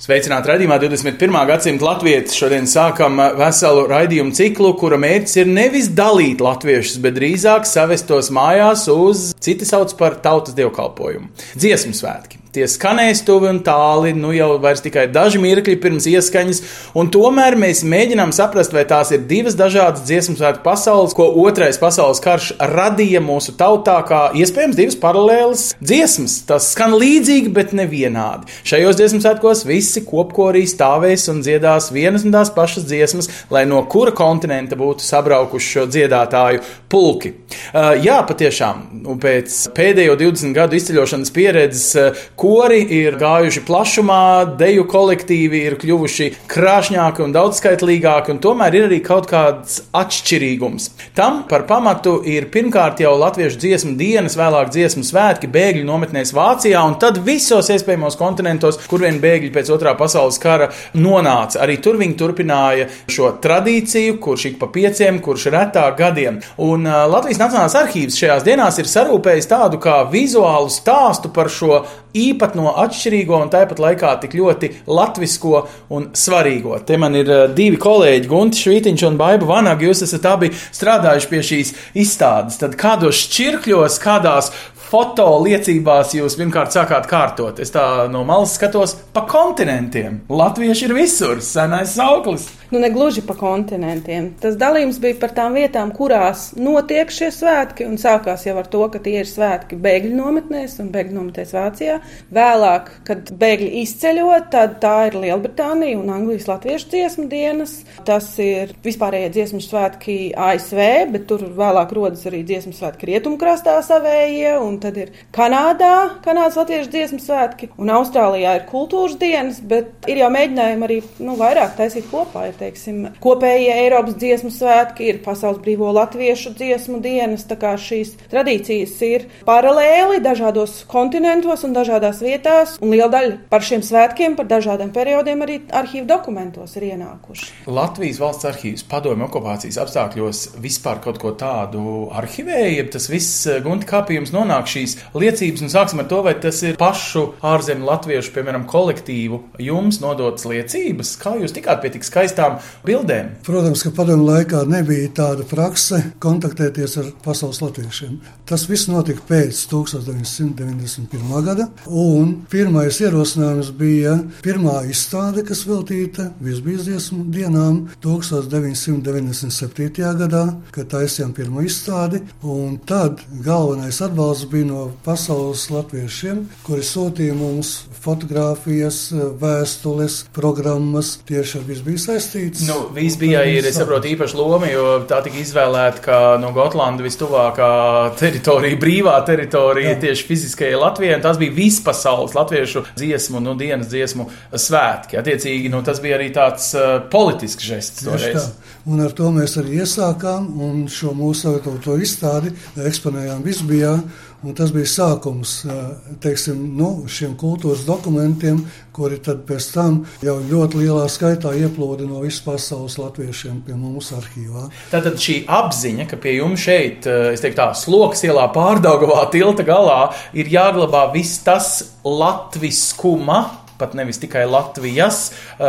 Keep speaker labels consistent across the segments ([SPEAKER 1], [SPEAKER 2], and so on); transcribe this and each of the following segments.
[SPEAKER 1] Sveicināti raidījumā 21. gadsimta latvieši. Šodien sākam veselu raidījumu ciklu, kura mērķis ir nevis dalīt latviešus, bet drīzāk savest tos mājās uz citi sauc par tautas dievkalpojumu - dziesmu svētki. Tie skanēs tuvi un tāli, nu jau tikai daži mirkļi pirms ieskaņas, un tomēr mēs mēģinām saprast, vai tās ir divas dažādas dziesmu svētku pasaules, ko otrais pasaules karš radīja mūsu tautā, kā iespējams divas paralēlas dziesmas. Tas skan līdzīgi, bet nevienādi. Šajos dziesmu svētkos visi kopkorī stāvēs un dziedās vienas un tās pašas dziesmas, lai no kura kontinenta būtu sabraukuši šo dziedātāju pulki. Uh, jā, patiešām, un pēc pēdējo 20 gadu izceļošanas pieredzes uh, kori ir gājuši plašumā, deju kolektīvi ir kļuvuši krāšņāki un daudzskaitlīgāki, un tomēr ir arī kaut kāds atšķirīgums. Tam par pamatu ir pirmkārt jau latviešu dziesmu dienas, vēlāk dziesmu svētki bēgļu nometnēs Vācijā, un tad visos iespējamos kontinentos, kur vien bēgļi pēc otrā pasaules kara nonāca. Arī tur viņi turpināja šo tradīciju, kurš ik pa pieciem, kurš retāk gadiem. Un uh, Latvijas Nacionālās arhīvs šajās dienās ir sarūpējis tādu kā vizuālu stāstu par šo īpatno, atšķirīgo un tāpat laikā tik ļoti latvisko un svarīgo. Te man ir uh, divi kolēģi, Gunte Švītiņš un Baiba Vanaga. Jūs esat abi strādājuši pie šīs izstādes. Tad kādos šķirkļos, kādās foto liecībās jūs pirmkārt sākāt kārtot? Es tā no malas skatos pa kontinentiem. Latvieši ir visur, senais sauklis.
[SPEAKER 2] Nu, ne gluži pa kontinentiem. Tas dalījums bija par tām vietām, kurās notiek šie svētki. Un sākās jau ar to, ka tie ir svētki bēgļu nometnēs un bēgļu nometnēs Vācijā. Vēlāk, kad bēgļi izceļo, tad tā ir Lielbritānija un Anglijas latviešu dziesmu dienas. Tas ir vispārējie dziesmu svētki ASV, bet tur vēlāk rodas arī dziesmu svētki rietumkrastā savējie. Un tad ir Kanādā, Kanādas latviešu dziesmu svētki. Un Austrālijā ir kultūras dienas, bet ir jau mēģinājumi arī nu, vairāk taisīt kopā. Ir, teiksim, kopējie Eiropas dziesmu svētki, ir Pasaules brīvo latviešu dziesmu dienas. Tā kā šīs tradīcijas ir paralēli dažādos kontinentos un dažādās vietās, un liela daļa par šiem svētkiem, par dažādiem periodiem arī arhīvu dokumentos ir ienākuši.
[SPEAKER 1] Latvijas valsts arhīvs padomju okupācijas apstākļos vispār kaut ko tādu arhivēja, ja tas viss eh, gunti kāpījums nonāk šīs liecības, un sāksim ar to, vai tas ir pašu ārzemju latviešu, piemēram, kolektīvu jums nodotas liecības, kā jūs tikāt pie tik skaistām bildēm.
[SPEAKER 3] Protams, ka padomu laikā nebija tāda prakse kontaktēties ar pasaules latviešiem. Tas viss notika pēc 1991. gada, un pirmais ierosinājums bija pirmā izstāde, kas veltīta visbīzdiesmu dienām 1997. gadā, kad taisījām pirmo izstādi, un tad galvenais atbalsts bija no pasaules latviešiem, kuri sūtīja mums fotogrāfijas, vēstules, programmas, tieši ar visu bija saistīts.
[SPEAKER 1] Nu, Vīs bija, ir, es saprotu, īpaši loma, jo tā tika izvēlēta kā no Gotlanda vistuvākā teritorija, brīvā teritorija Jā. tieši fiziskajai Latvijai. Tas bija vispasaules latviešu dziesmu, nu, dienas dziesmu svētki. Attiecīgi, nu, tas bija arī tāds uh, politisks žests.
[SPEAKER 3] Un ar to mēs arī iesākām, un šo mūsu sagatavoto izstādi eksponējām Visbijā. Un tas bija sākums teiksim, nu, šiem kultūras dokumentiem, kuri pēc tam jau ļoti lielā skaitā ieplūda no visas pasaules latviešiem pie mums arhīvā.
[SPEAKER 1] Tātad šī apziņa, ka pie jums šeit, es teiktu, tā sloks ielā pārdaugavā tilta galā ir jāglabā viss tas latviskuma pat nevis tikai Latvijas uh,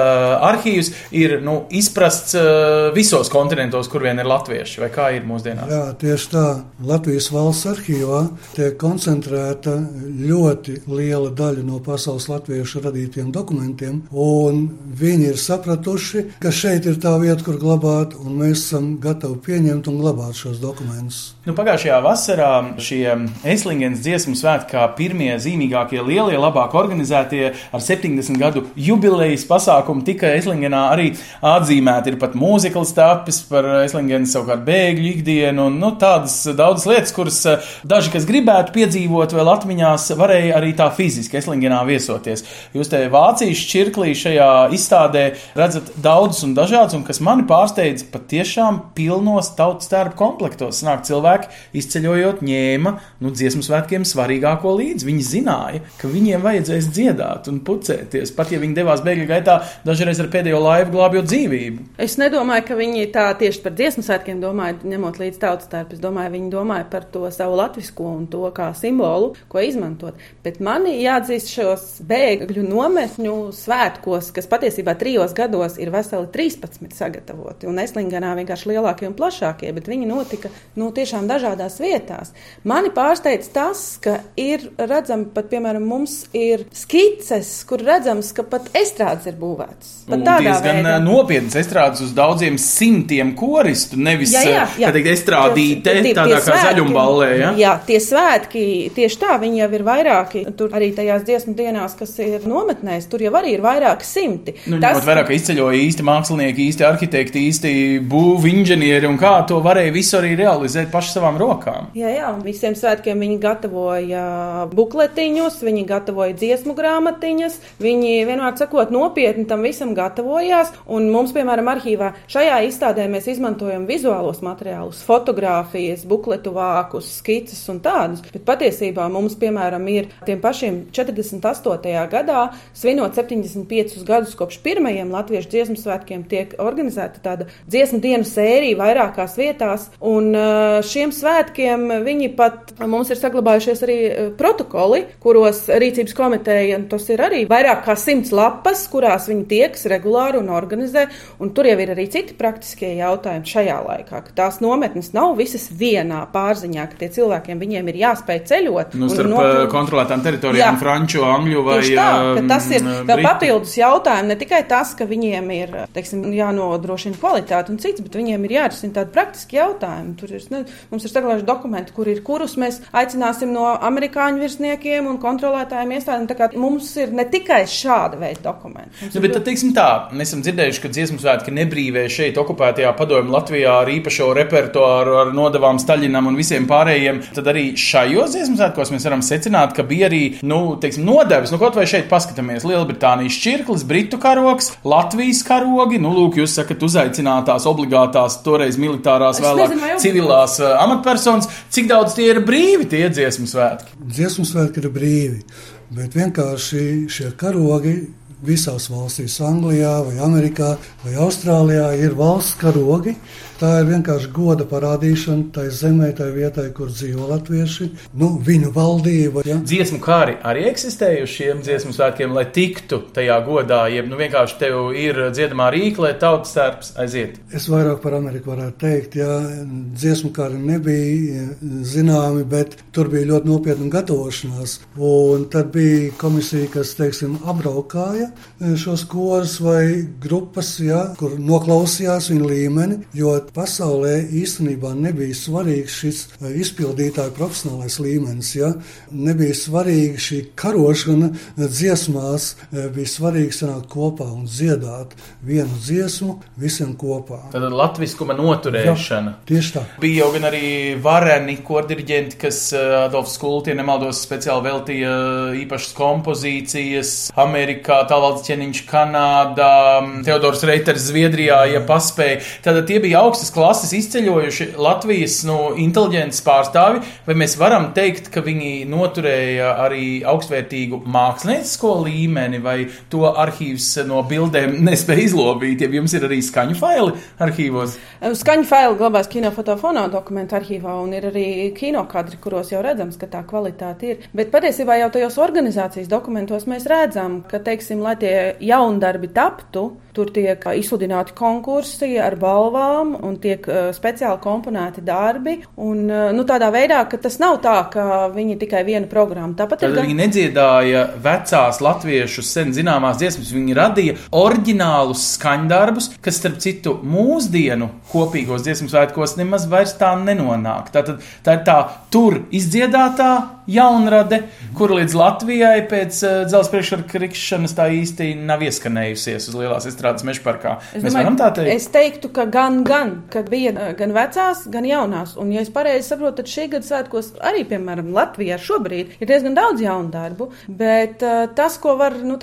[SPEAKER 1] arhīvs, ir nu, izprasts uh, visos kontinentos, kur vien ir latvieši. Vai kā ir mūsdienās?
[SPEAKER 3] Jā, tieši tā. Latvijas valsts arhīvā tiek koncentrēta ļoti liela daļa no pasaules latviešu radītiem dokumentiem, un viņi ir sapratuši, ka šeit ir tā vieta, kur glabāt, un mēs esam gatavi pieņemt un glabāt šos dokumentus.
[SPEAKER 1] Nu, pagājušajā vasarā šie Eslingens dziesmu svētki, kā pirmie zīmīgākie, lielie, labāk organizētie ar 7 70 gadu jubilejas pasākumu tika Eslingenā arī atzīmēti. Ir pat mūzikls tapis par Eslingenas savukārt bēgļu ikdienu un nu, tādas daudzas lietas, kuras eh, daži, kas gribētu piedzīvot vēl atmiņās, varēja arī tā fiziski Eslingenā viesoties. Jūs te Vācijas čirklī šajā izstādē redzat daudzus un dažādus, un kas mani pārsteidz, patiešām pilnos tautas tērpu komplektos. Sanāk, cilvēki izceļojot ņēma nu, dziesmu svētkiem svarīgāko līdzi. Viņi zināja, ka viņiem vajadzēs dziedāt un pucēties, pat ja viņi devās bēgļu gaitā, dažreiz ar pēdējo laivu glābjot dzīvību.
[SPEAKER 2] Es nedomāju, ka viņi tā tieši par dziesmu svētkiem domāja, ņemot līdzi tautas tērpu. Es domāju, viņi domāja par to savu latvisko un to kā simbolu, ko izmantot. Bet mani jāatzīst šos bēgļu nometņu svētkos, kas patiesībā trijos gados ir veseli 13 sagatavoti. Un Eslingenā vienkārši lielākie un plašākie, bet viņi notika nu, tiešām dažādās vietās. Mani pārsteidz tas, ka ir redzami pat, piemēram, mums ir skices, kur redzams, ka pat estrādes ir būvētas. Pat tādā
[SPEAKER 1] diezgan
[SPEAKER 2] veidā.
[SPEAKER 1] nopietnas estrādes uz daudziem simtiem koristu, nevis teikt, estrādīte
[SPEAKER 2] Tie-
[SPEAKER 1] tādā
[SPEAKER 2] tie
[SPEAKER 1] kā zaļumballē. Ja?
[SPEAKER 2] Jā, tie svētki tieši tā, viņi jau ir vairāki. Tur arī tajās dziesmu dienās, kas ir nometnēs, tur jau arī ir vairāki simti.
[SPEAKER 1] Nu, vērā, ka izceļoja īsti mākslinieki, īsti arhitekti, īsti būvniecības inženieri un kā to varēja visu arī realizēt paši savām rokām.
[SPEAKER 2] Jā, jā, visiem svētkiem viņi gatavoja bukletiņus, viņi gatavoja dziesmu grāmatiņas, viņi vienmēr sakot nopietni tam visam gatavojās. Un mums, piemēram, arhīvā šajā izstādē mēs izmantojam vizuālos materiālus, fotografijas, bukletu vākus, skices un tādus. Bet patiesībā mums, piemēram, ir tiem pašiem 48. gadā, svinot 75 gadus kopš pirmajiem latviešu dziesmu svētkiem, tiek organizēta tāda dziesmu dienu sērija vairākās vietās. Un šiem svētkiem viņi pat mums ir saglabājušies arī protokoli, kuros rīcības komiteja, un tas ir arī vairāk kā simts lapas, kurās viņi tiekas regulāri un organizē. Un tur jau ir arī citi praktiskie jautājumi šajā laikā, ka tās nometnes nav visas vienā pārziņā, ka tie cilvēkiem viņiem ir jāspēj ceļot.
[SPEAKER 1] Nu, starp
[SPEAKER 2] nokļūt-
[SPEAKER 1] nokļūt... kontrolētām teritorijām,
[SPEAKER 2] Jā.
[SPEAKER 1] franču, angļu vai
[SPEAKER 2] Tieši tā, ka tas ir vēl papildus jautājums. Ne tikai tas, ka viņiem ir teiksim, jānodrošina kvalitāte un cits, bet viņiem ir jārisina tādi praktiski jautājumi. Tur ir, ne, mums ir saglabājuši dokumenti, kur ir, kurus mēs aicināsim no amerikāņu virsniekiem un kontrolētājiem iestādēm. Tā kā Mums ir ne tikai šāda veida dokumenti. Mums
[SPEAKER 1] Nu,
[SPEAKER 2] ir
[SPEAKER 1] bet tad, teiksim tā, mēs esam dzirdējuši, ka dziesmu svētki nebrīvē šeit, okupētajā padomju Latvijā ar īpašo repertuāru, ar nodevām Staļinam un visiem pārējiem. Tad arī šajos dziesmu svētkos mēs varam secināt, ka bija arī, nu, teiksim, nodevis. Nu, kaut vai šeit paskatāmies Lielbritānijas čirklis, Britu karoks, Latvijas karogi. Nu, lūk, jūs sakat, uzaicinātās obligātās, toreiz militārās,
[SPEAKER 2] Es
[SPEAKER 1] vēlāk
[SPEAKER 2] nezinu,
[SPEAKER 1] civilās uh, amatpersonas. Cik daudz tie ir brīvi, tie dziesmu svētki?
[SPEAKER 3] Dziesmu svētki ir brīvi, bet vienkārši šie karogi visās valstīs, Anglijā, vai Amerikā, vai Austrālijā, ir valsts karogi. Tā ir vienkārši goda parādīšana tai zemē, tai vietai, kur dzīvo latvieši, nu, viņu valdība. Ja?
[SPEAKER 1] Dziesmu kāri arī eksistēja uz šiem dziesmu svētkiem, lai tiktu tajā godā, jeb nu vienkārši tev ir dziedamā rīklē, tautas tērps aiziet.
[SPEAKER 3] Es vairāk par Ameriku varētu teikt, ja dziesmu kāri nebija zināmi, bet tur bija ļoti nopietna gatavošanās. Un tad bija komisija, kas, teiksim, apbraukāja šos korus vai grupas, ja, kur noklausījās viņu līmeni, jo pasaulē īstenībā nebija svarīgs šis eh, izpildītāju profesionālais līmenis. Ja. Nebija svarīga šī karošana dziesmās, eh, bija svarīgi sanākt kopā un dziedāt vienu dziesmu visiem kopā.
[SPEAKER 1] Tad latviskuma noturēšana.
[SPEAKER 3] Tieši tā.
[SPEAKER 1] Bija jau gan arī vareni kordirģenti, kas Adolfs Kulti, ja nemaldos, speciāli veltīja īpašas kompozīcijas Amerikā, Tālvalds Ķeniņš Kanādā, um, Teodors Reiters Zviedrijā, ja paspēja. Tātad tie bija augstas klases izceļojuši Latvijas nu, inteliģences pārstāvi, vai mēs varam teikt, ka viņi noturēja arī augstvērtīgu māksliniecisko līmeni, vai to arhīvs no bildēm nespēja izlobīt, ja jums ir arī skaņu faili arhīvos?
[SPEAKER 2] Skaņu faili glabās kinofotofonā dokumentu arhīvā, un ir arī kinokadri, kuros jau redzams, ka tā kvalitāte ir. Bet patiesībā jau tajos organizācijas dokumentos mēs redzam, ka, teiksim, lai tie jaundarbi taptu, tur tiek izsludināti konkursi ar balvām, un tiek uh, speciāli komponēti darbi. Un, uh, nu, tādā veidā, ka tas nav tā, ka viņi tikai vienu programmu. Tāpat
[SPEAKER 1] Tad
[SPEAKER 2] ir gan-
[SPEAKER 1] viņi nedziedāja vecās latviešu sen zināmās dziesmas, viņi radīja oriģinālus skaņdarbus, kas, starp citu, mūsdienu kopīgos dziesmu svētkos nemaz vairs tā nenonāk. Tātad tā ir tā tur izdziedātā jaunrade, kur līdz Latvijai pēc uh, dzelzceļa priekšsakra krikšanas tā īsti nav ieskanējusies uz lielās estrādes meža parkā.
[SPEAKER 2] Es
[SPEAKER 1] Mēs
[SPEAKER 2] domāju,
[SPEAKER 1] varam tā teikt.
[SPEAKER 2] Es teiktu, ka gan, gan, ka bija gan vecās, gan jaunās. Un, ja es pareizi saprotu, tad šī gada svētkos arī, piemēram, Latvijā šobrīd ir diezgan daudz jaunu darbu. Bet uh, tas, ko var nu,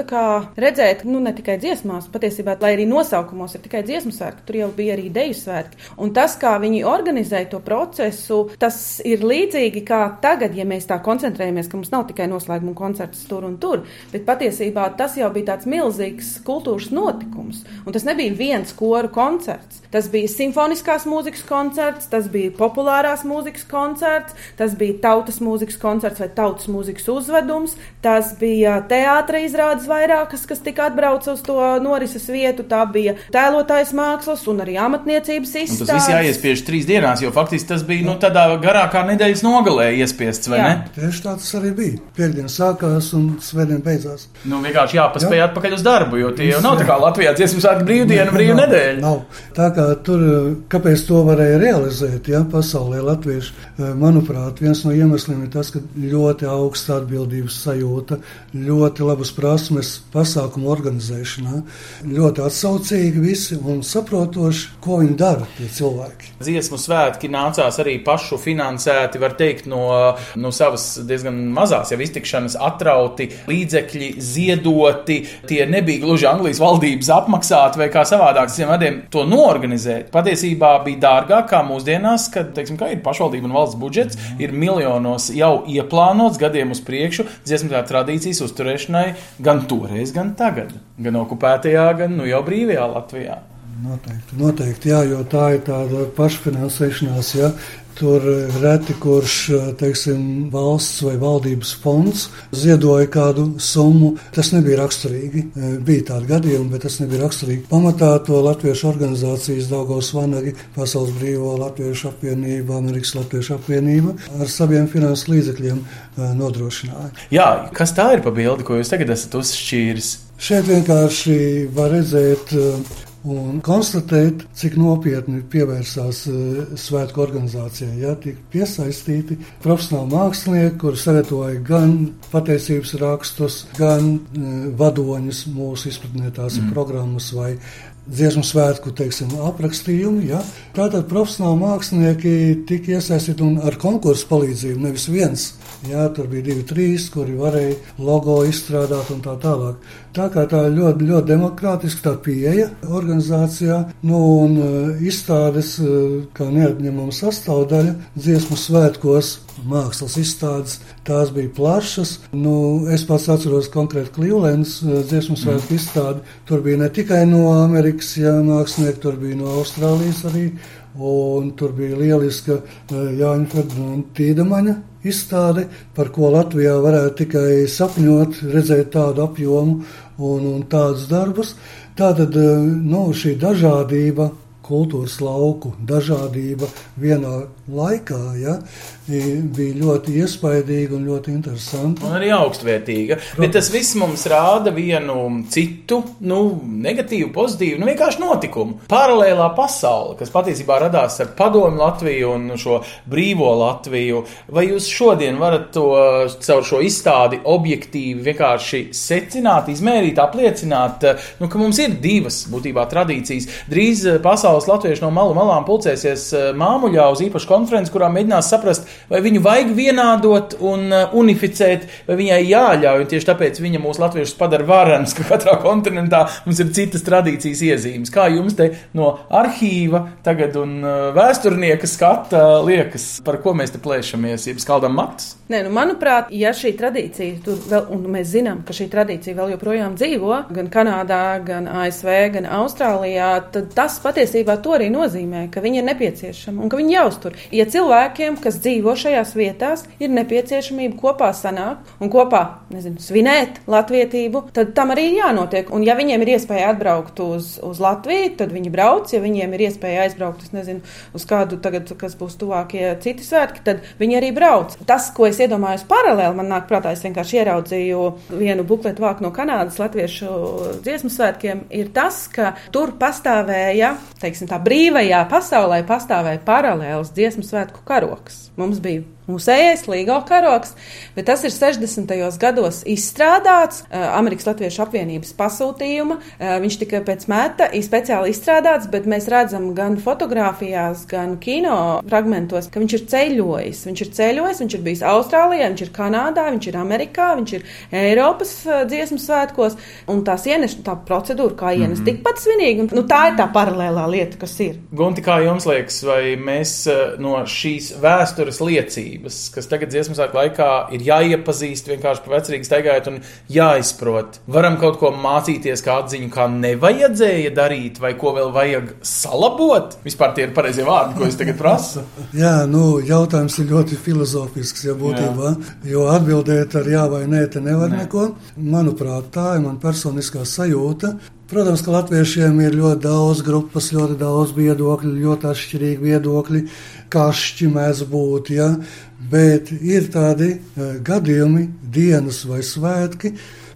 [SPEAKER 2] redzēt, nu, ne tikai dziesmās, patiesībā, lai arī nosaukumos ir tikai dziesmu svētki, tur jau bija arī deju svētki. Un tas, kā viņi organizēja to procesu, tas ir līdzīgi kā tagad, ja mēs tā koncentrējamies, ka mums nav tikai noslēguma koncerts tur un tur, bet patiesībā tas jau bija tāds milzīgs kultūras notikums. Un tas nebija viens koru koncerts. Tas bija simfoniskās mūzikas koncerts, tas bija populārās mūzikas koncerts, tas bija tautas mūzikas koncerts vai tautas mūzikas uzvedums, tas bija teātris izrādes vairākas, kas tika atbrauc uz to norises vietu. Tā bija tēlotājs mākslas un arī amatniecības
[SPEAKER 1] Un
[SPEAKER 2] izstādes.
[SPEAKER 1] tas viss jāiespiež trīs dienās, jo faktiski tas bija nu, tādā garākā nedēļas nogalē iespiests, vai
[SPEAKER 2] Jā.
[SPEAKER 1] ne?
[SPEAKER 3] Tieši tā tas arī bija. Piektdiena sākās un svētdiena beidzās.
[SPEAKER 1] Nu, vienkārši jāpaspēj atpakaļ uz darbu, jo tie jau nav tā kā Latvijā dziesmu svētku brīvdiena, brīva nedēļa.
[SPEAKER 3] Nav. Tā kā tur, kāpēc to varēja realizēt, ja pasaulē latvieši, eh, manuprāt, viens no iemesliem ir tas, ka ļoti augsta atbildības sajūta, ļoti labas prasmes pasākumu organizēšanā, ļoti atsaucīgi visi un saprotoši, ko viņi dara, tie cilvēki.
[SPEAKER 1] Dziesmu svētki nācās arī pašu finansēti, var teikt, no, no savas diezgan mazās jau iztikšanas atrauti līdzekļi, ziedoti. Tie nebija gluži Anglijas valdības apmaksāti vai kā savādāk citiem vārdiem to noorganizēt. Patiesībā bija dārgāk kā mūsdienās, kad, teiksim, ir pašvaldība un valsts budžets, ir miljonos jau ieplānots gadiem uz priekšu dziesmu tradīcijas uzturēšanai gan toreiz, gan tagad, gan okupētajā, gan nu jau brīvajā Latvijā.
[SPEAKER 3] Noteikti, noteikti, jā, jo tā ir tāda pašfinansēšanās. Ja. Tur reti kurš teiksim, valsts vai valdības fonds ziedoja kādu summu. Tas nebija raksturīgi. Bija tādi gadījumi, bet tas nebija raksturīgi. Pamatā to latviešu organizācijas Daugos Vanagi, Pasaules Brīvo Latviešu apvienība, Amerikas Latviešu apvienība ar saviem finanses līdzekļiem eh, nodrošināja.
[SPEAKER 1] Jā, kas tā ir pa bildi, ko jūs tagad esat uzšķīris?
[SPEAKER 3] Šeit vienkārši var redzēt eh, un konstatēt, cik nopietni pievērsās eh, svētku organizācijai. Ja, tika piesaistīti profesionāli mākslinieki, kuri sagatavoja gan pateicības rakstus, gan eh, vadoņus mūsu izpratnē tās ir programmas vai dziesmu svētku teiksim, aprakstījumi. Ja. Tātad profesionāli mākslinieki tika iesaistīti un ar konkursu palīdzību, nevis viens. Jā, tur bija divi, trīs, kuri varēja logo izstrādāt un tā tālāk. Tā kā tā ir ļoti, ļoti demokrātiska tā pieeja organizācijā, nu, un uh, izstādes kā neatņemama sastāvdaļa dziesmu svētkos. Mākslas izstādes, tās bija plašas. Nu, es pats atceros konkrēti Clevelands uh, dziesmu svētku izstādi. Tur bija ne tikai no Amerikas jā, mākslinieki, tur bija no Austrālijas arī. Un tur bija lieliska uh, Jāņa Ferdinanda Tīdamaņa izstāde, par ko Latvijā varētu tikai sapņot, redzēt tādu apjomu un, un tādus darbus. Tātad nu, šī dažādība, kultūras lauku dažādība vienā laikā ja, bija ļoti iespaidīga un ļoti interesanta.
[SPEAKER 1] Un arī augstvērtīga. Bet tas viss mums rāda vienu citu, nu, negatīvu, pozitīvu, nu, vienkārši notikumu. Paralēlā pasaule, kas patiesībā radās ar padomu Latviju un šo brīvo Latviju. Vai jūs šodien varat to caur šo izstādi objektīvi vienkārši secināt, izmērīt, apliecināt, nu, ka mums ir divas būtībā tradīcijas. Drīz pasaules latvieši no malu malām pulcēsies māmuļā uz īpašu konferenci, kurā mēģinās saprast, vai viņu vajag vienādot un uh, unificēt, vai viņai jāļauj. Tieši tāpēc viņa mūsu latviešus padara varenus, ka katrā kontinentā mums ir citas tradīcijas iezīmes. Kā jums te no arhīva tagad un uh, vēsturnieka skata liekas, par ko mēs te plēšamies, jeb skaldam matus?
[SPEAKER 2] Nē, nu, manuprāt, ja šī tradīcija tur vēl, un mēs zinām, ka šī tradīcija vēl joprojām dzīvo gan Kanādā, gan ASV, gan Austrālijā, tad tas patiesībā to arī nozīmē, ka viņi ir nepieciešami un ka viņi jāuztur. Ja cilvēkiem, kas dzīvo šajās vietās, ir nepieciešamība kopā sanākt un kopā nezinu, svinēt latvietību, tad tam arī ir jānotiek. Un ja viņiem ir iespēja atbraukt uz, uz Latviju, tad viņi brauc. Ja viņiem ir iespēja aizbraukt nezinu, uz kādu tagad, kas būs tuvākie citi svētki, tad viņi arī brauc. Tas, ko es iedomājos paralēli, man nāk prātā, es vienkārši ieraudzīju vienu bukletu vāku no Kanādas latviešu dziesmu svētkiem, ir tas, ka tur pastāvēja, teiksim, tā brīvajā pasaulē pastāvēja paralēls dziesmu svētku karoks. Mums bija Mūsējais līgo karoks, bet tas ir 60. gados izstrādāts Amerikas Latviešu apvienības pasūtījuma. Viņš tika pēc meta speciāli izstrādāts, bet mēs redzam gan fotografijās, gan kino fragmentos, ka viņš ir ceļojis. Viņš ir ceļojis, viņš ir bijis Austrālijā, viņš ir Kanādā, viņš ir Amerikā, viņš ir Eiropas dziesmu svētkos, un tās ienes, tā procedūra, kā ienes, mm -hmm. tikpat svinīga. Nu, tā ir tā paralēlā lieta, kas ir.
[SPEAKER 1] Gunti, kā jums liekas, vai mēs no šīs vēstures liecības mācības, kas tagad dziesmu sāk laikā ir jāiepazīst vienkārši pa vecrīgi staigājot un jāizprot. Varam kaut ko mācīties, kā atziņu, kā nevajadzēja darīt, vai ko vēl vajag salabot. Vispār tie ir pareizie vārdi, ko es tagad prasu.
[SPEAKER 3] jā, nu, jautājums ir ļoti filozofisks, ja būtībā, jā. jo atbildēt ar jā vai nē, te nevar nē. neko. Manuprāt, tā ir man personiskā sajūta. Protams, ka latviešiem ir ļoti daudz grupas, ļoti daudz viedokļu, ļoti atšķirīgi viedokļi, kašķi mēdz būt. Ja? Bet ir tādi e, gadījumi, dienas vai svētki,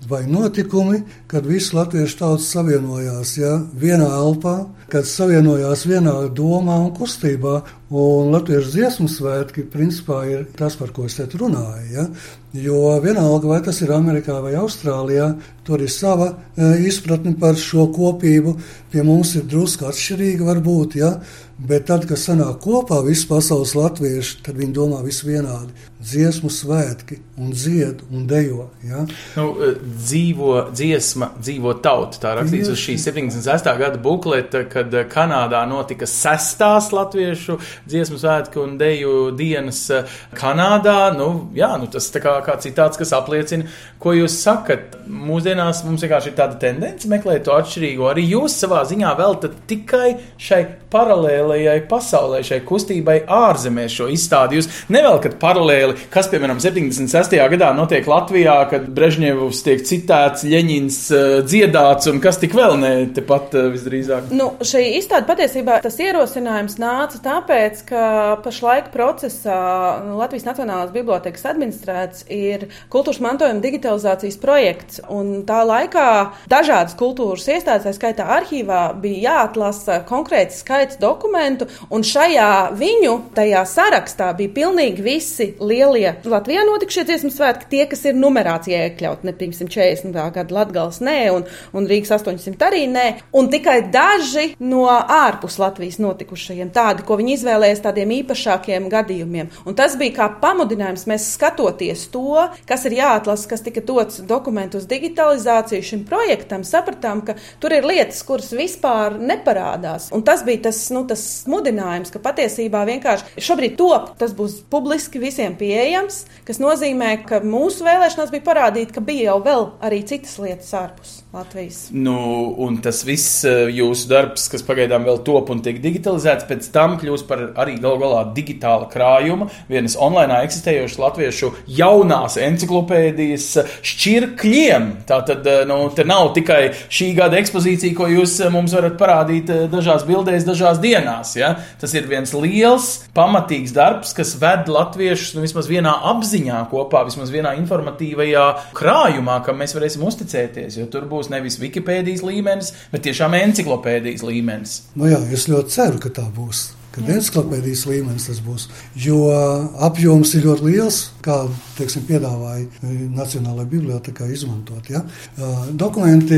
[SPEAKER 3] vai notikumi, kad visi latviešu tautas savienojās ja, vienā elpā, kad savienojās vienā domā un kustībā. Un latviešu dziesmu svētki principā ir tas, par ko es te runāju. Ja? Jo vienalga, vai tas ir Amerikā vai Austrālijā, tur ir sava e, izpratne par šo kopību. Pie mums ir drusku atšķirīga, varbūt, ja? bet tad, kad sanāk kopā visi pasaules latvieši, tad viņi domā visi vienādi. Dziesmu svētki, un dzied un dejo. Ja?
[SPEAKER 1] Nu, e, dzīvo dziesma, dzīvo tauta. Tā rakstīts uz šī 76. gada bukleta, kad Kanādā notika sestās latviešu dziesmu svētku un deju dienas e, Kanādā. Nu, jā, nu, tas kā, kā citāts, kas apliecina, ko jūs sakat. Mūsdienās mums vienkārši ir tāda tendence meklēt to atšķirīgo. Arī jūs savā ziņā veltat tikai šai paralēlējai pasaulē, šai kustībai ārzemēs šo izstādi. Jūs nevelkat paralēli, kas, piemēram, 76. gadā notiek Latvijā, kad Brežņevs tiek citēts, Ļeņins uh, dziedāts un kas tik vēl ne, tepat uh, visdrīzāk.
[SPEAKER 2] Nu, šī izstāde patiesībā tas ierosinājums nāca tāpēc, ka pašlaik procesā Latvijas Nacionālās bibliotekas administrēts ir kultūras mantojuma digitalizācijas projekts, un tā laikā dažādas kultūras iestādes, tā skaitā arhīvā, bija jāatlasa konkrēti skaits dokumentu, un šajā viņu tajā sarakstā bija pilnīgi visi lielie Latvijā notikušie dziesmu svētki, tie, kas ir numerācijā iekļauti, ne 140. gada Latgals nē, un, un Rīgas 800 arī nē, un tikai daži no ārpus Latvijas notikušajiem, tādi, ko viņi izvēlējās tādiem īpašākiem gadījumiem. Un tas bija kā pamudinājums mēs skatoties to, kas ir jāatlasa, kas tika dots dokumentu uz digitalizāciju šim projektam, sapratām, ka tur ir lietas, kuras vispār neparādās. Un tas bija tas, nu, tas mudinājums, ka patiesībā vienkārši šobrīd top, tas būs publiski visiem pieejams, kas nozīmē, ka mūsu vēlēšanās bija parādīt, ka bija jau vēl arī citas lietas ārpus. Latvijas.
[SPEAKER 1] Nu, un tas viss eh, jūsu darbs, kas pagaidām vēl top un tiek digitalizēts, pēc tam kļūs par arī gal galā digitāla krājuma, vienas online eksistējošas latviešu jaunās enciklopēdijas šķirkļiem. Tā tad, eh, nu, te nav tikai šī gada ekspozīcija, ko jūs eh, mums varat parādīt dažās bildēs, dažās dienās. Ja? Tas ir viens liels, pamatīgs darbs, kas ved latviešus nu, vismaz vienā apziņā kopā, vismaz vienā informatīvajā krājumā, kam mēs varēsim uzticēties. Jo tur būs būs nevis Wikipēdijas līmenis, bet tiešām enciklopēdijas līmenis.
[SPEAKER 3] Nu jā, es ļoti ceru, ka tā būs kad encyklopēdijas līmenis tas būs. Jo apjoms ir ļoti liels, kā teiksim, piedāvāja Nacionālajā bibliotekā izmantot. Ja? Dokumenti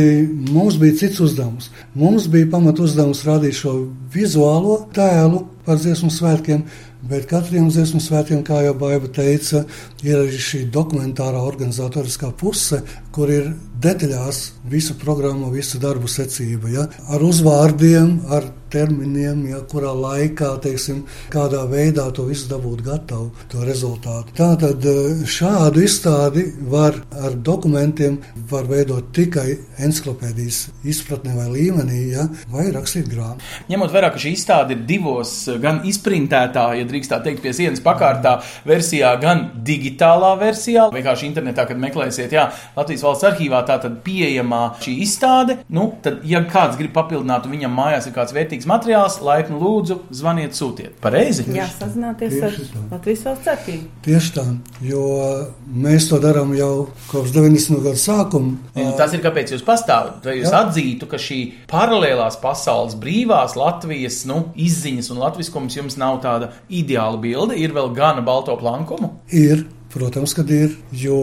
[SPEAKER 3] mums bija cits uzdevums. Mums bija pamat uzdevums rādīt šo vizuālo tēlu par dziesmu svētkiem, bet katriem dziesmu svētkiem, kā jau Baiba teica, ir arī šī dokumentārā organizatoriskā puse, kur ir detaļās visa programma, visa darbu secība, ja? ar uzvārdiem, ar terminiem, ja, kurā laikā, teiksim, kādā veidā to visu dabūt gatavu, to rezultātu. Tātad eh, šādu izstādi var ar dokumentiem var veidot tikai encyklopēdijas izpratnē vai līmenī, ja, vai rakstīt grāmatu.
[SPEAKER 1] Ņemot vērā, ka šī izstāde ir divos, gan izprintētā, ja drīkst tā teikt, pie sienas pakārtā versijā, gan digitālā versijā, vienkārši internetā, kad meklēsiet, jā, Latvijas valsts arhīvā tā tad pieejamā šī izstāde, nu, tad, ja kāds grib papildināt, un viņam mājās ir kāds vērtīgs materiāls, laipni lūdzu, zvaniet, sūtiet. Pareizi?
[SPEAKER 2] Jā, sazināties ar. Latvijas valsts arhīvu.
[SPEAKER 3] Tieši tā, jo mēs to darām jau kopš 90. gada sākuma.
[SPEAKER 1] Nu, tas ir kāpēc jūs pastāvat. Vai jūs
[SPEAKER 3] Jā.
[SPEAKER 1] atzītu, ka šī paralēlās pasaules, brīvās Latvijas nu, izziņas un latviskums jums nav tāda ideāla bilde? Ir vēl gana balto plankumu?
[SPEAKER 3] Ir, protams, kad ir, jo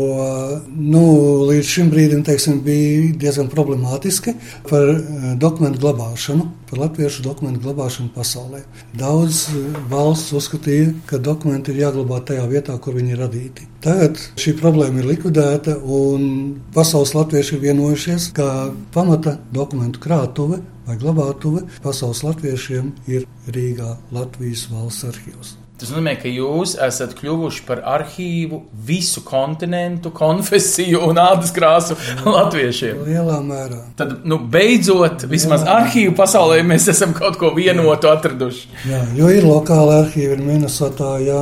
[SPEAKER 3] nu, līdz šim brīdim teiksim, bija diezgan problemātiski par eh, dokumentu glabāšanu, par latviešu dokumentu glabāšanu pasaulē. Daudz eh, valsts uzskatīja, ka dokumenti ir jāglabā tajā vietā, kur viņi ir radīti. Tagad šī problēma ir likvidēta, un pasaules latvieši ir vienojušies, ka pamata dokumentu krātuve vai glabātuve pasaules latviešiem ir Rīgā, Latvijas valsts arhīvs.
[SPEAKER 1] Tas nozīmē, ka jūs esat kļuvuši par arhīvu visu kontinentu, konfesiju un ādas krāsu latviešiem.
[SPEAKER 3] Lielā mērā.
[SPEAKER 1] Tad, nu, beidzot, vismaz arhīvu pasaulē mēs esam kaut ko vienotu atraduši.
[SPEAKER 3] Jā, jo ir lokāli arhīvi, ir Minnesotā, jā,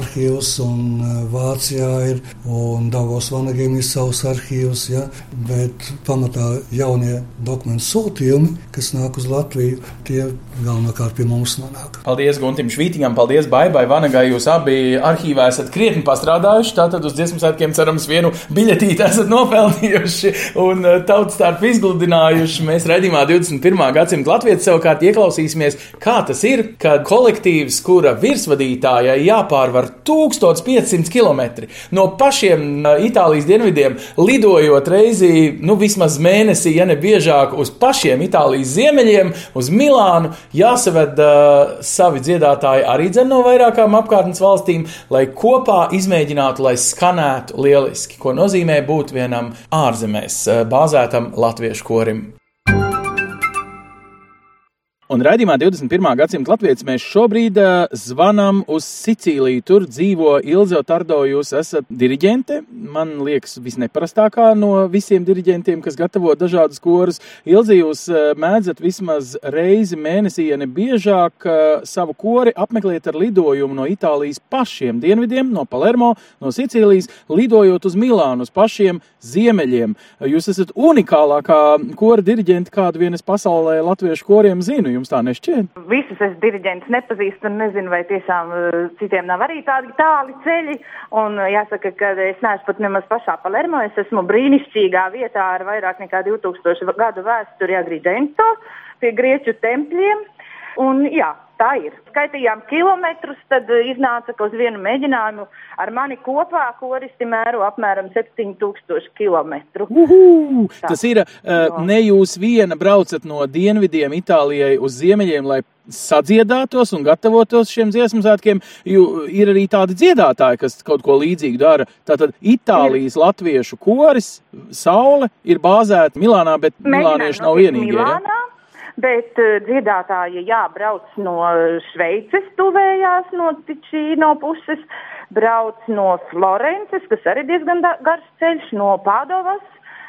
[SPEAKER 3] arhīvs, un Vācijā ir, un Davos Vanagiem ir savs arhīvs, jā, bet pamatā jaunie dokumentu sūtījumi, kas nāk uz Latviju, tie galvenokārt pie mums nonāk.
[SPEAKER 1] Paldies Guntim Švītiņam, paldies Baibai Vanagai. Jūs abi arhīvā esat krietni pastrādājuši. Tātad uz dziesmu svētkiem cerams vienu biļetīti esat nopelnījuši un eh, tautas starp izgludinājuši. Mēs redzījumā 21. gadsimta latviešu savukārt ieklausīsimies, kā tas ir, kad kolektīvs, kura virsvadītājai jāpārvar 1500 km no pašiem eh, Itālijas dienvidiem, lidojot reizi, nu vismaz mēnesī, ja ne biežāk, uz pašiem Itālijas ziemeļiem, uz Milānu, jāsaved uh, savi dziedātāji arī dzen no vairākām apkārtnes valstīm, lai kopā izmēģinātu, lai skanētu lieliski, ko nozīmē būt vienam ārzemēs uh, bāzētam latviešu korim. Un raidījumā 21. gadsimta latvijas mēs šobrīd uh, zvanām uz Sicīliju. Tur dzīvo Ilze Tardo. Jūs esat diriģente. Man liekas, visneparastākā no visiem diriģentiem, kas gatavo dažādus korus. Ilze, jūs uh, mēdzat vismaz reizi mēnesī, ja ne biežāk, uh, savu kori apmeklēt ar lidojumu no Itālijas pašiem dienvidiem, no Palermo, no Sicīlijas, lidojot uz Milānu, uz pašiem ziemeļiem. Jūs esat unikālākā kora diriģente, kādu vien es pasaulē latviešu koriem zinu. Jums tā nešķiet?
[SPEAKER 4] Visus es diriģentus nepazīstu un nezinu, vai tiešām uh, citiem nav arī tādi tāli ceļi. Un uh, jāsaka, ka es neesmu pat nemaz pašā Palermo. Es esmu brīnišķīgā vietā ar vairāk nekā 2000 gadu vēsturi Agrigento pie grieķu tempļiem. Un, jā, tā ir. Skaitījām kilometrus, tad uh, iznāca, ka uz vienu mēģinājumu ar mani kopā koristi mēro apmēram 7000 km.
[SPEAKER 1] Uhu! Tas ir, uh, ne jūs viena braucat no dienvidiem Itālijai uz ziemeļiem, lai sadziedātos un gatavotos šiem dziesmu svētkiem, jo ir arī tādi dziedātāji, kas kaut ko līdzīgu dara. Tātad Itālijas latviešu koris Saule ir bāzēta Milānā, bet milānieši nav vienīgie. Ja?
[SPEAKER 4] Bet uh, dziedātāji jābrauc no Šveices tuvējās, no Ticīno puses, brauc no Florences, kas arī diezgan garš ceļš, no Pādovas.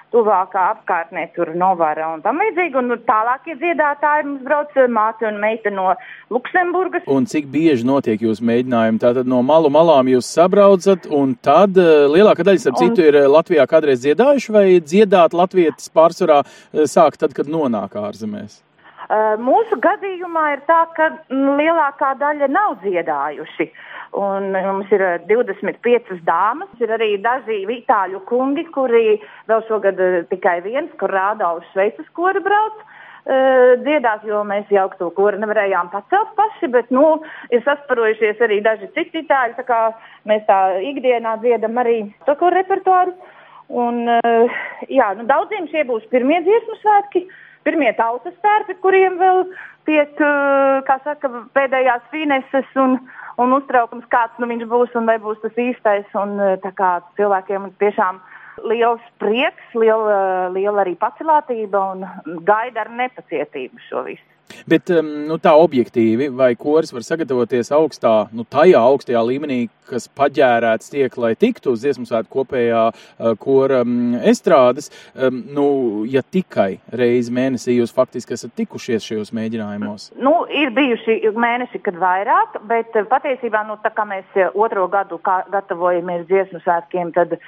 [SPEAKER 4] Tuvākā apkārtnē tur Novara un tam līdzīgi. Un tālākie dziedātāji mums brauc eh, māte un meita no Luksemburgas.
[SPEAKER 1] Un cik bieži notiek jūsu mēģinājumi? Tātad no malu malām jūs sabraucat, un tad eh, lielākā daļa, starp
[SPEAKER 4] Un-
[SPEAKER 1] citu, ir eh, Latvijā kādreiz dziedājuši, vai dziedāt latvietis pārsvarā eh, sāk tad, kad nonāk ārzemēs?
[SPEAKER 4] Uh, mūsu gadījumā ir tā, ka mm, lielākā daļa nav dziedājuši. Un mums ir uh, 25 dāmas, ir arī daži itāļu kungi, kuri vēl šogad uh, tikai viens, kur rādā uz Šveices kori brauc. uh, Dziedās, jo mēs jau to kori nevarējām pacelt paši, bet nu, ir sasparojušies arī daži citi itāļi. tā Mēs tā ikdienā dziedam arī to koru repertuāru. Un, uh, jā, nu, daudziem šie būs pirmie dziesmu svētki. Pirmie tautas stērpi, kuriem vēl tiek, kā saka, pēdējās fineses un, un uztraukums, kāds nu viņš būs un vai būs tas īstais. Un, tā kā cilvēkiem tiešām liels prieks, liela, liela arī pacelātība un gaida ar nepacietību šo visu.
[SPEAKER 1] Bet nu, tā objektīvi, vai koris var sagatavoties augstā, nu, tajā augstajā līmenī, kas paģērēts tiek, lai tiktu uz dziesmu svētku kopējā uh, kora um, estrādes, nu, ja tikai reizi mēnesī jūs faktiski esat tikušies šajos mēģinājumos?
[SPEAKER 4] Nu, ir bijuši mēneši, kad vairāk, bet uh, patiesībā, nu, tā kā mēs uh, otro gadu kā, gatavojamies dziesmu svētkiem, tad uh,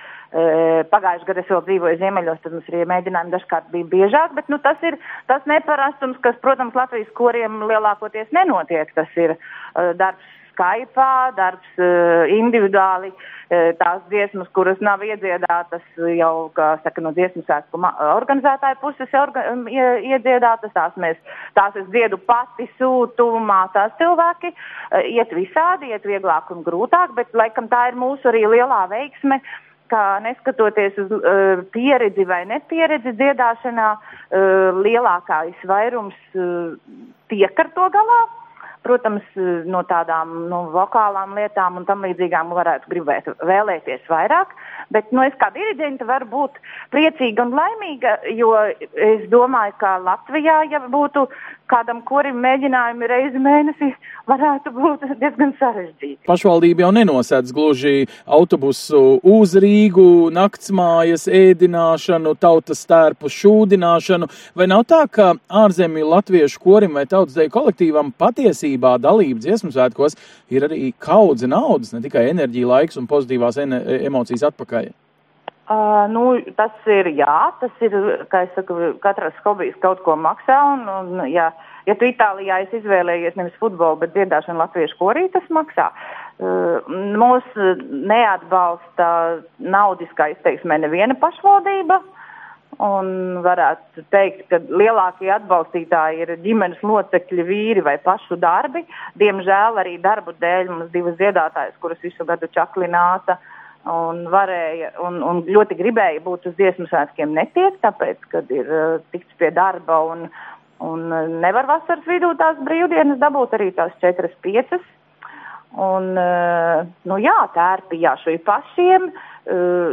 [SPEAKER 4] pagājušajā gadā es vēl dzīvoju Ziemeļos, tad mums arī mēģinājumi dažkārt bija biežāk, bet nu, tas ir tas neparastums, kas, protams, Latvijas koriem lielākoties nenotiek. Tas ir uh, darbs Skype, darbs uh, individuāli, uh, tās dziesmas, kuras nav iedziedātas jau, kā saka, no dziesmu sēsku organizētāju puses orga, iedziedātas, tās, mēs, tās es dziedu pati, sūtu, mācās cilvēki, uh, iet visādi, iet vieglāk un grūtāk, bet laikam tā ir mūsu arī lielā veiksme. Uh, ka neskatoties uz uh, pieredzi vai nepieredzi dziedāšanā, uh, lielākais vairums uh, tiek ar to galā. Protams, no tādām no vokālām lietām un tam līdzīgām varētu gribēt vēlēties vairāk, bet nu, es kā diriģente varu būt priecīga un laimīga, jo es domāju, ka Latvijā, ja būtu kādam korim mēģinājumi reizi mēnesī varētu būt diezgan sarežģīti.
[SPEAKER 1] Pašvaldība jau nenosēdz gluži autobusu uz Rīgu, naktsmājas, ēdināšanu, tautas stērpu šūdināšanu, vai nav tā, ka ārzemju latviešu korim vai tautas deju kolektīvam patiesībā dalība dziesmu svētkos ir arī kaudze naudas, ne tikai enerģija, laiks un pozitīvās emocijas atpakaļ?
[SPEAKER 4] Uh, nu, tas ir jā, tas ir, kā es saku, katrs hobijs kaut ko maksā. Un, un, ja, ja tu Itālijā esi izvēlējies nevis futbolu, bet dziedāšanu latviešu korī, tas maksā. Uh, mūs neatbalsta naudiskā izteiksmē neviena pašvaldība. Un varētu teikt, ka lielākie atbalstītāji ir ģimenes locekļi, vīri vai pašu darbi. Diemžēl arī darbu dēļ mums divas dziedātājas, kuras visu gadu čaklināta, un varēja un, un ļoti gribēja būt uz dziesmu svētkiem, netiek, tāpēc, kad ir uh, tikts pie darba un, un uh, nevar vasaras vidū tās brīvdienas dabūt arī tās četras, piecas. Un, uh, nu jā, tērpi jāšuj pašiem, uh,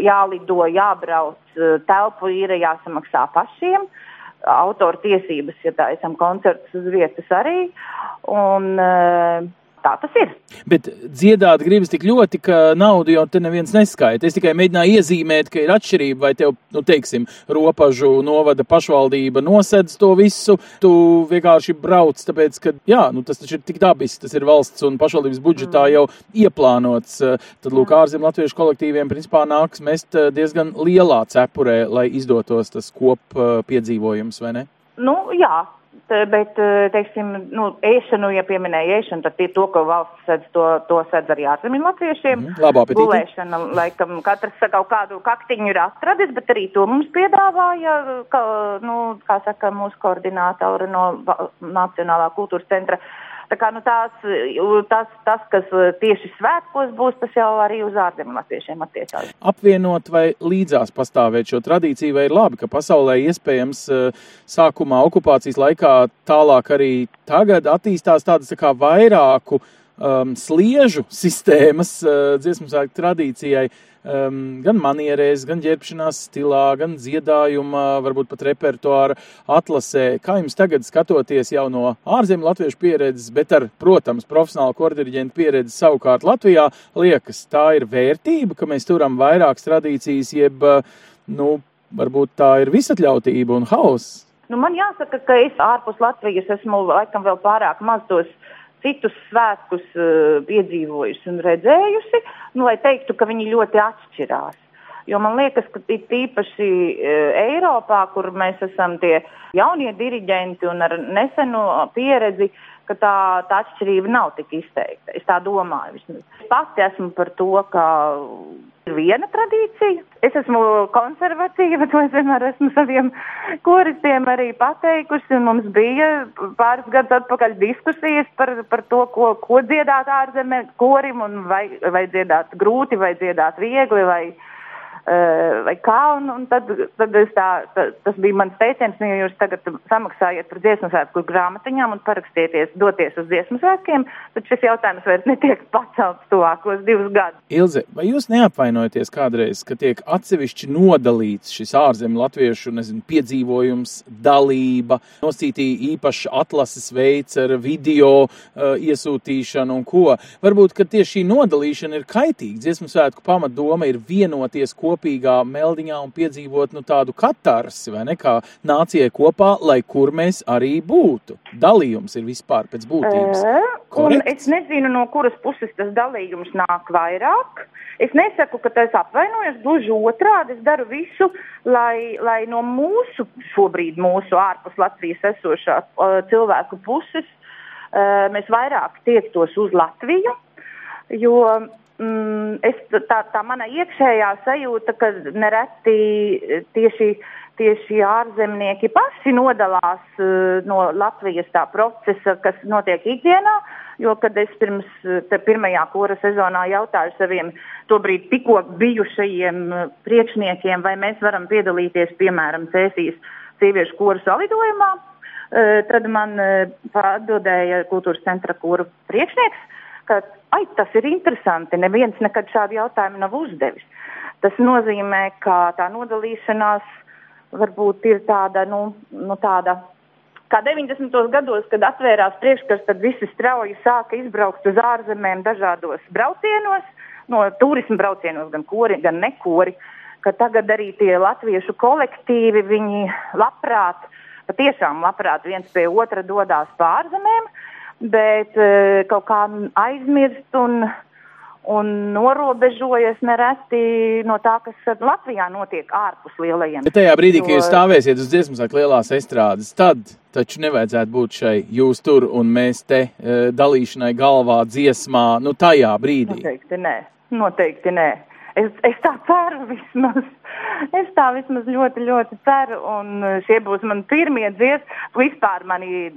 [SPEAKER 4] jālido, jābrauc, uh, telpu ir jāsamaksā pašiem. Autora tiesības, ja tā esam koncertus uz vietas arī. Un, uh, tā tas ir.
[SPEAKER 1] Bet dziedāt gribas tik ļoti, ka naudu jau te neviens neskaita. Es tikai mēģināju iezīmēt, ka ir atšķirība, vai tev, nu, teiksim, ropažu novada pašvaldība nosedz to visu, tu vienkārši brauc, tāpēc, ka, jā, nu, tas taču ir tik dabis, tas ir valsts un pašvaldības budžetā mm. jau ieplānots. Tad, lūk, mm. ārzem latviešu kolektīviem principā nāks mest diezgan lielā cepurē, lai izdotos tas kop piedzīvojums, vai ne?
[SPEAKER 4] Nu, jā, Bet, eh, teiksim, nu, ēšanu, ja pieminēja ēšanu, tad to, ko valsts sedz, to, to sedz arī ārzemju latviešiem.
[SPEAKER 1] Mm, Labā apetīte.
[SPEAKER 4] Gulēšana, laikam, katrs kaut kādu kaktiņu ir atradis, bet arī to mums piedāvāja, ka, nu, kā saka, mūsu koordinātori no Nacionālā kultūras centra. Uh, Tā kā, nu, tās, tas, tas, kas uh, tieši svētkos būs, tas jau arī uz ārzemju latviešiem attiecās.
[SPEAKER 1] Apvienot vai līdzās pastāvēt šo tradīciju, vai ir labi, ka pasaulē iespējams uh, sākumā okupācijas laikā tālāk arī tagad attīstās tādas tā kā vairāku um, sliežu sistēmas uh, dziesmu sākt tradīcijai. Uh, um, gan manierēs, gan ģērbšanās stilā, gan dziedājumā, varbūt pat repertuāra atlasē. Kā jums tagad skatoties jau no ārzemju latviešu pieredzes, bet ar, protams, profesionālu kordiriģentu pieredzi savukārt Latvijā, liekas, tā ir vērtība, ka mēs turam vairākas tradīcijas, jeb, nu, varbūt tā ir visatļautība un hauss.
[SPEAKER 4] Nu, man jāsaka, ka es ārpus Latvijas esmu laikam vēl pārāk maz tos citus svētkus uh, piedzīvojusi un redzējusi, nu, lai teiktu, ka viņi ļoti atšķirās. Jo man liekas, ka īpaši uh, Eiropā, kur mēs esam tie jaunie diriģenti un ar nesenu pieredzi, ka tā, tā atšķirība nav tik izteikta. Es tā domāju. Vismaz. Es pati esmu par to, ka ir viena tradīcija. Es esmu konservatīva, to es vienmēr esmu saviem koristiem arī pateikusi. Mums bija pāris gadus atpakaļ diskusijas par, par to, ko, ko dziedāt ārzemē korim, vai, vai dziedāt grūti, vai dziedāt viegli. Vai, vai kā, un, un tad, tad tā, tā, tas bija mans teiciens, nu, ja jūs tagad samaksājat par dziesmu svētku grāmatiņām un parakstieties doties uz dziesmu svētkiem, tad šis jautājums vairs netiek pacelts tuvākos divus gadus.
[SPEAKER 1] Ilze, vai jūs neapvainojaties kādreiz, ka tiek atsevišķi nodalīts šis ārzemju latviešu nezinu, piedzīvojums, dalība, nosītīja īpaši atlases veids ar video uh, iesūtīšanu un ko? Varbūt, ka tieši šī nodalīšana ir kaitīga. Dziesmu svētku pamatdoma ir vienoties kopā kopīgā meldiņā un piedzīvot nu, tādu katarsi, vai ne, kā nācijai kopā, lai kur mēs arī būtu. Dalījums ir vispār pēc būtības.
[SPEAKER 4] Uh, es nezinu, no kuras puses tas dalījums nāk vairāk. Es nesaku, ka tas apvainojas, gluži otrādi. Es daru visu, lai, lai no mūsu, šobrīd mūsu ārpus Latvijas esošā uh, cilvēku puses uh, mēs vairāk tiektos uz Latviju. Jo mm, es, tā, tā mana iekšējā sajūta, ka nereti tieši, tieši ārzemnieki paši nodalās uh, no Latvijas tā procesa, kas notiek ikdienā. Jo, kad es pirms pirmajā kora sezonā jautāju saviem tobrīd tikko bijušajiem priekšniekiem, vai mēs varam piedalīties, piemēram, Cēsīs sieviešu kora salidojumā, uh, tad man uh, atbildēja kultūras centra kora priekšnieks, ka ai, tas ir interesanti. Neviens nekad šādu jautājumu nav uzdevis. Tas nozīmē, ka tā nodalīšanās varbūt ir tāda, nu, nu tāda kā 90. gados, kad atvērās priekškars, tad visi strauji sāka izbraukt uz ārzemēm dažādos braucienos, no turismu braucienos, gan kori, gan nekori. Tagad arī tie latviešu kolektīvi, viņi labprāt, patiešām labprāt viens pie otra dodas pārzemēm. Uh, bet uh, kaut kā aizmirst un, un norobežojas nereti no tā, kas Latvijā notiek ārpus lielajiem.
[SPEAKER 1] Bet tajā brīdī, jo... kad jūs stāvēsiet uz dziesmu sāk lielās estrādes, tad taču nevajadzētu būt šai jūs tur un mēs te uh, dalīšanai galvā dziesmā, nu tajā brīdī.
[SPEAKER 4] Noteikti nē, noteikti nē. Es, es tā ceru vismaz. Es tā vismaz ļoti, ļoti ceru. Un šie būs mani pirmie dziesmu, vispār mani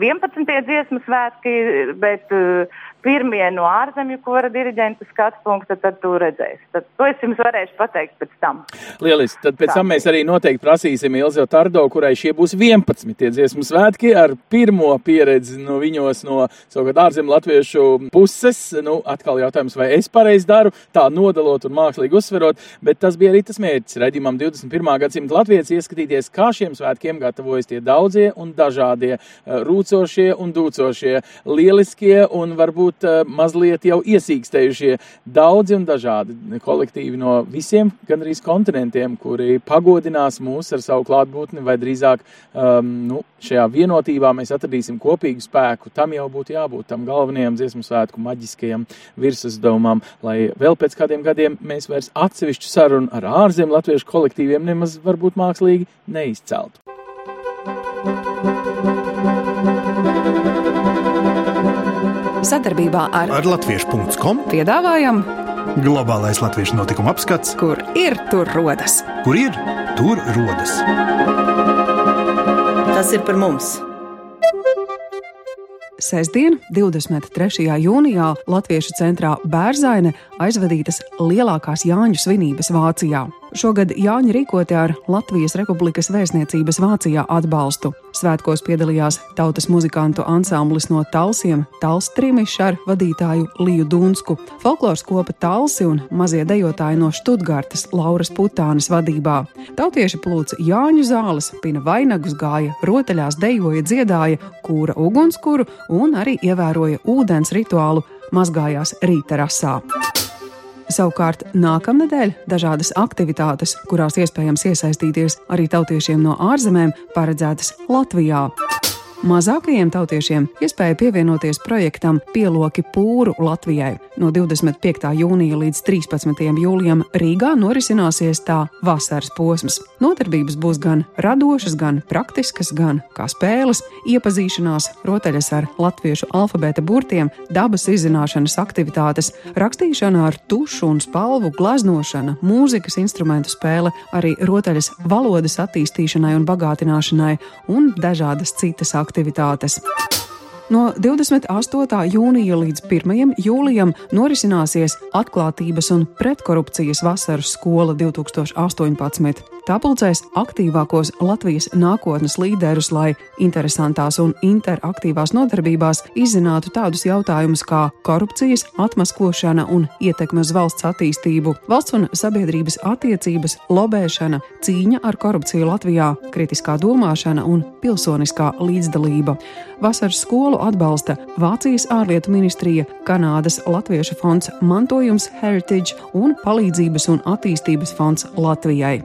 [SPEAKER 4] 11. dziesmu svētki, bet uh, pirmie no ārzemju kora diriģenta skatu punkta, tad tu redzēsi. Tad to es jums varēšu pateikt pēc tam.
[SPEAKER 1] Lieliski. Tad pēc Tā. tam mēs arī noteikti prasīsim Ilzo Tardo, kurai šie būs 11. dziesmu svētki ar pirmo pieredzi no viņos no savukārt ārzemju latviešu puses. Nu, atkal jautājums, vai es pareizi daru, tā nodalot un mākslīgi uzsverot, bet tas bija arī tas mērķis raidījumam 21. gadsimta latvijas ieskatīties, kā šiem svētkiem gatavojas tie daudzie un dažādie eh, rūcošie un dūcošie, lieliskie un varbūt uh, mazliet jau iesīkstējušie daudzi un dažādi kolektīvi no visiem gandrīz kontinentiem, kuri pagodinās mūs ar savu klātbūtni, vai drīzāk um, nu, šajā vienotībā mēs atradīsim kopīgu spēku. Tam jau būtu jābūt tam galvenajam dziesmu svētku maģiskajam virsuzdevumam, lai vēl pēc kādiem gadiem mēs vairs atsevišķu sarunu ar ārzemju latviešu kolektīviem nemaz varbūt mākslīgi neizceltu.
[SPEAKER 5] Sadarbībā ar,
[SPEAKER 6] ar Latviešu.com
[SPEAKER 5] piedāvājam
[SPEAKER 6] globālais latviešu notikuma apskats,
[SPEAKER 5] kur ir tur rodas.
[SPEAKER 6] Kur ir tur rodas?
[SPEAKER 7] Tas ir par mums!
[SPEAKER 5] Sestdien, 23. jūnijā, Latviešu centrā Bērzaine aizvadītas lielākās Jāņu svinības Vācijā. Šogad Jāņa rīkoti ar Latvijas Republikas vēstniecības Vācijā atbalstu. Svētkos piedalījās tautas muzikantu ansamblis no Talsiem, Tals Trimišs ar vadītāju Liju Dunsku, folkloras kopa Talsi un mazie dejotāji no Študgārtas Lauras Putānas vadībā. Tautieši plūca Jāņu zāles, pina vainagus gāja, rotaļās dejoja, dziedāja, kūra ugunskura un arī ievēroja ūdens rituālu, mazgājās rīta rasā. Savukārt nākamnedēļ dažādas aktivitātes, kurās iespējams iesaistīties arī tautiešiem no ārzemēm, paredzētas Latvijā. Mazākajiem tautiešiem iespēja pievienoties projektam Pieloki pūru Latvijai. No 25. jūnija līdz 13. jūlijam Rīgā norisināsies tā vasaras posms. Nodarbības būs gan radošas, gan praktiskas, gan kā spēles, iepazīšanās, rotaļas ar latviešu alfabēta burtiem, dabas izzināšanas aktivitātes, rakstīšana ar tušu un spalvu, glaznošana, mūzikas instrumentu spēle, arī rotaļas valodas attīstīšanai un bagātināšanai un dažādas citas aktivitātes aktivitātes. No 28. jūnija līdz 1. jūlijam norisināsies Atklātības un pretkorupcijas vasaras skola 2018. Tā pulcēs aktīvākos Latvijas nākotnes līderus, lai interesantās un interaktīvās nodarbībās izzinātu tādus jautājumus kā korupcijas, atmaskošana un ietekme uz valsts attīstību, valsts un sabiedrības attiecības, lobēšana, cīņa ar korupciju Latvijā, kritiskā domāšana un pilsoniskā līdzdalība. Vasaras skolu atbalsta Vācijas ārlietu ministrija, Kanādas Latviešu fonds Mantojums Heritage un Palīdzības un attīstības fonds Latvijai.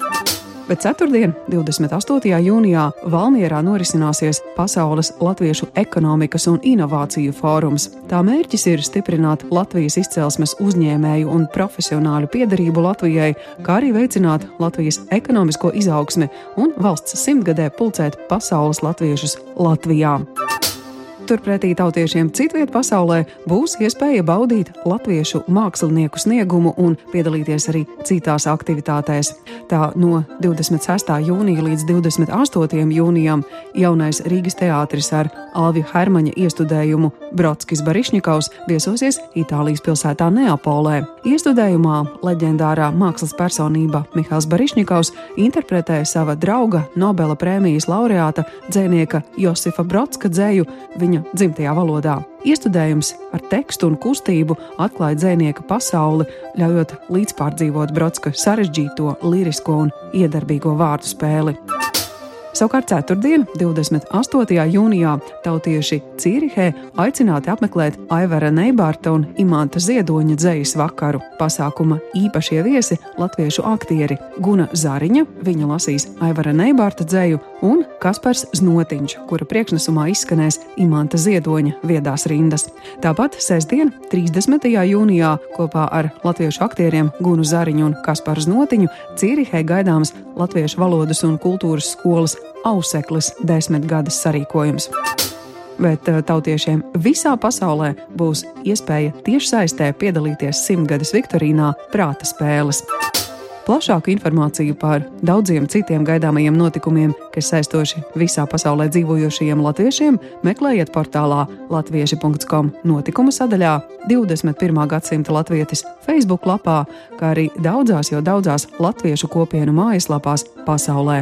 [SPEAKER 5] Bet ceturtdien, 28. jūnijā, Valmjerā norisināsies Pasaules Latviešu ekonomikas un inovāciju fórums. Tā mērķis ir stiprināt Latvijas izcelsmes uzņēmēju un profesionāļu piedarību Latvijai, kā arī veicināt Latvijas ekonomisko izaugsmi un valsts simtgadē pulcēt pasaules latviešus Latvijā. Turpretī tautiešiem citviet pasaulē būs iespēja baudīt latviešu mākslinieku sniegumu un piedalīties arī citās aktivitātēs. Tā no 26. jūnija līdz 28. jūnijam jaunais Rīgas teātris ar Alviju Hermaņa iestudējumu Brodskis Barišņikaus viesosies Itālijas pilsētā Neapolē. Iestudējumā leģendārā mākslas personība Mihāls Barišņikaus interpretē sava drauga Nobela prēmijas laureāta dzēnieka Josifa Brodska dzēju viņa dzimtajā valodā. Iestudējums ar tekstu un kustību atklāja dzinieka pasauli, ļaujot līdzpārdzīvot Brodska sarežģīto, lirisko un iedarbīgo vārdu spēli. Savukārt ceturtdien, 28. jūnijā, tautieši Cīrihē aicināti apmeklēt Aivara Neibārta un Imanta Ziedoņa dzejas vakaru. Pasākuma īpašie viesi - latviešu aktieri Guna Zariņa, viņa lasīs Aivara Neibārta dzeju, un Kaspars Znotiņš, kura priekšnesumā izskanēs Imanta Ziedoņa viedās rindas. Tāpat sestdien, 30. jūnijā, kopā ar latviešu aktieriem Gunu Zariņu un Kasparu Znotiņu Cīrihē gaidāms Latviešu valodas un kultūras skolas auseklis desmitgades sarīkojums. Bet eh, tautiešiem visā pasaulē būs iespēja tiešsaistē piedalīties simtgades Viktorīnā prāta spēles. Plašāku informāciju par daudziem citiem gaidāmajiem notikumiem, kas saistoši visā pasaulē dzīvojošajiem latviešiem, meklējiet portālā latvieši.com notikumu sadaļā, 21. gadsimta latvietis Facebook lapā, kā arī daudzās jau daudzās latviešu kopienu mājaslapās pasaulē.